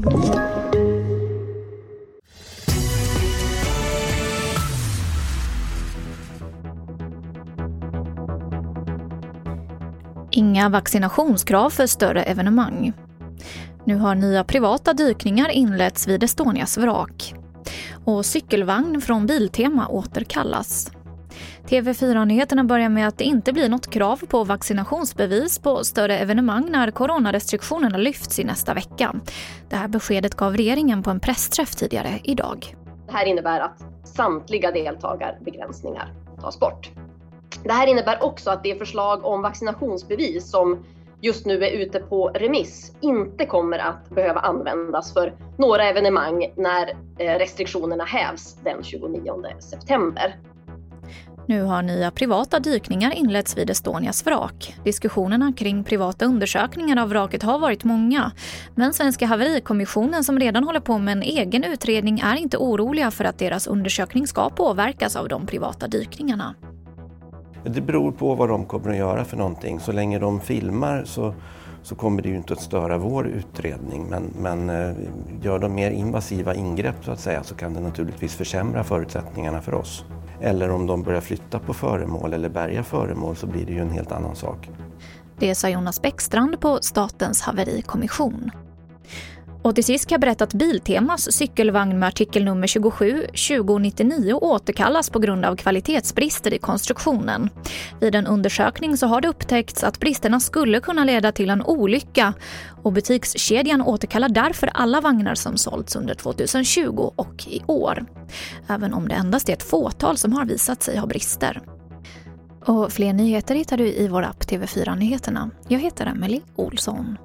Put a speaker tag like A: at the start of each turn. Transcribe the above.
A: Inga vaccinationskrav för större evenemang. Nu har nya privata dykningar inletts vid Estonias vrak. Och cykelvagn från Biltema återkallas. TV4-nyheterna börjar med att det inte blir något krav på vaccinationsbevis på större evenemang när coronarestriktionerna lyfts i nästa vecka. Det här beskedet gav regeringen på en pressträff tidigare idag.
B: Det här innebär att samtliga deltagarbegränsningar tas bort. Det här innebär också att det förslag om vaccinationsbevis som just nu är ute på remiss inte kommer att behöva användas för några evenemang när eh, restriktionerna hävs den 29 september.
A: Nu har nya privata dykningar inletts vid Estonias vrak. Diskussionerna kring privata undersökningar av vraket har varit många. Men Svenska haverikommissionen som redan håller på med en egen utredning är inte oroliga för att deras undersökning ska påverkas av de privata dykningarna.
C: Det beror på vad de kommer att göra för någonting. Så länge de filmar så, så kommer det ju inte att störa vår utredning. Men, men eh, gör de mer invasiva ingrepp så att säga så kan det naturligtvis försämra förutsättningarna för oss. Eller om de börjar flytta på föremål eller bärga föremål så blir det ju en helt annan sak.
A: Det sa Jonas Bäckstrand på Statens haverikommission. Och till sist kan jag berätta att Biltemas cykelvagn med artikel nummer 27 2099 återkallas på grund av kvalitetsbrister i konstruktionen. Vid en undersökning så har det upptäckts att bristerna skulle kunna leda till en olycka och butikskedjan återkallar därför alla vagnar som sålts under 2020 och i år. Även om det endast är ett fåtal som har visat sig ha brister. Och fler nyheter hittar du i vår app TV4 Nyheterna. Jag heter Emily Olsson.